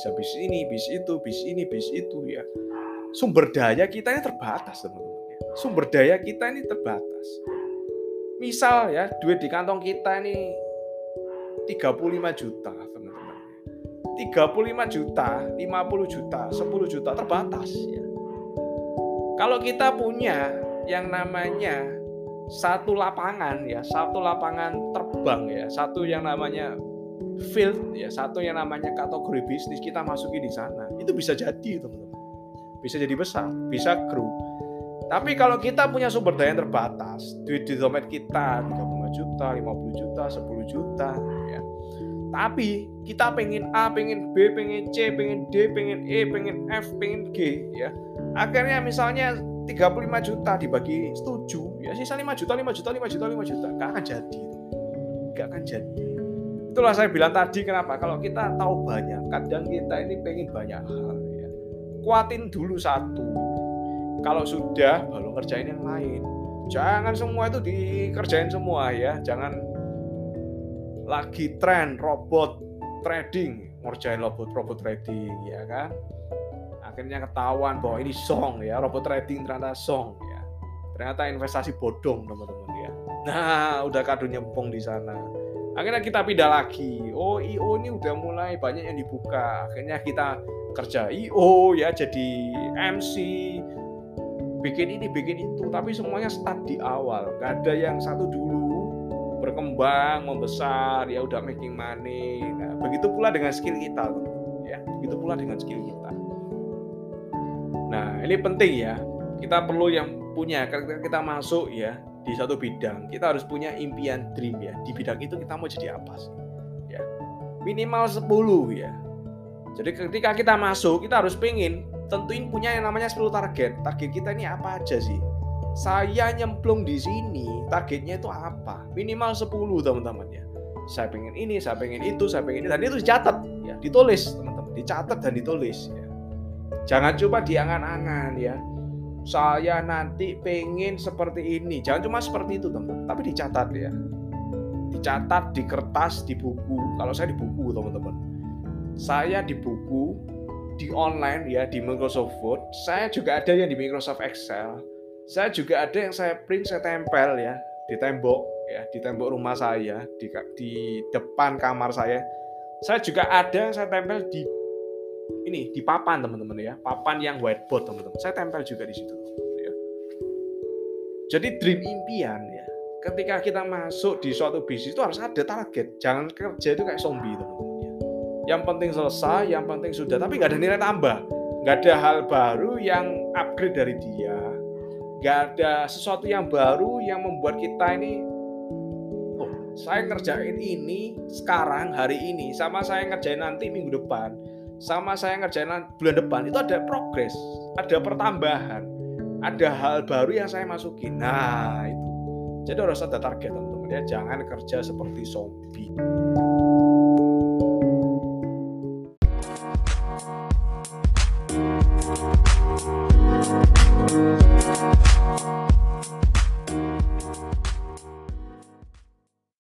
bisa bis ini, bis itu, bis ini, bis itu ya. Sumber daya kita ini terbatas, teman-teman. ya. Sumber daya kita ini terbatas. Misal ya, duit di kantong kita ini 35 juta, teman-teman. 35 juta, 50 juta, 10 juta terbatas ya. Kalau kita punya yang namanya satu lapangan ya, satu lapangan terbang ya, satu yang namanya field ya, satu yang namanya kategori bisnis kita masuki di sana. Itu bisa jadi, teman-teman. Bisa jadi besar, bisa grow. Tapi kalau kita punya sumber daya yang terbatas, duit di dompet kita 35 juta, 50 juta, 10 juta ya. Tapi kita pengen A, pengen B, pengen C, pengen D, pengen E, pengen F, pengen G ya. Akhirnya misalnya 35 juta dibagi 7 ya sisa 5 juta 5 juta 5 juta 5 juta nggak akan jadi nggak akan jadi itulah saya bilang tadi kenapa? Kalau kita tahu banyak kadang kita ini pengen banyak hal ya. Kuatin dulu satu. Kalau sudah baru ngerjain yang lain. Jangan semua itu dikerjain semua ya. Jangan lagi tren robot trading ngerjain robot robot trading ya kan? Akhirnya ketahuan bahwa ini song ya. Robot trading ternyata song ya. Ternyata investasi bodong teman-teman ya nah udah kado nyempong di sana. Akhirnya kita pindah lagi. Oh io ini udah mulai banyak yang dibuka. Akhirnya kita kerja io ya jadi MC bikin ini bikin itu tapi semuanya start di awal. Gak ada yang satu dulu berkembang membesar ya udah making money. Nah begitu pula dengan skill kita ya. Begitu pula dengan skill kita. Nah, ini penting ya. Kita perlu yang punya. Kita masuk ya di satu bidang, kita harus punya impian dream ya. Di bidang itu kita mau jadi apa sih? Ya. Minimal 10 ya. Jadi ketika kita masuk, kita harus pengen tentuin punya yang namanya 10 target. Target kita ini apa aja sih? Saya nyemplung di sini, targetnya itu apa? Minimal 10 teman-teman ya. Saya pengen ini, saya pengen itu, saya pengen ini, dan itu dicatat ya, ditulis teman-teman, dicatat dan ditulis ya Jangan coba diangan-angan ya. Saya nanti pengen seperti ini. Jangan cuma seperti itu teman-teman, tapi dicatat ya. Dicatat di kertas, di buku. Kalau saya di buku teman-teman. Saya di buku, di online ya, di Microsoft Word. Saya juga ada yang di Microsoft Excel. Saya juga ada yang saya print, saya tempel ya di tembok ya, di tembok rumah saya, di di depan kamar saya. Saya juga ada yang saya tempel di ini di papan teman-teman ya. Papan yang whiteboard teman-teman. Saya tempel juga di situ ya. jadi dream impian ya. Ketika kita masuk di suatu bisnis itu harus ada target. Jangan kerja itu kayak zombie teman-teman ya. Yang penting selesai yang penting sudah. Tapi nggak ada nilai tambah. Nggak ada hal baru yang upgrade dari dia. Nggak ada sesuatu yang baru yang membuat kita ini oh saya ngerjain ini sekarang hari ini sama saya ngerjain nanti minggu depan sama saya ngerjain bulan depan itu ada progres, ada pertambahan, ada hal baru yang saya masukin. Nah, itu. Jadi harus ada target teman-teman ya, jangan kerja seperti zombie.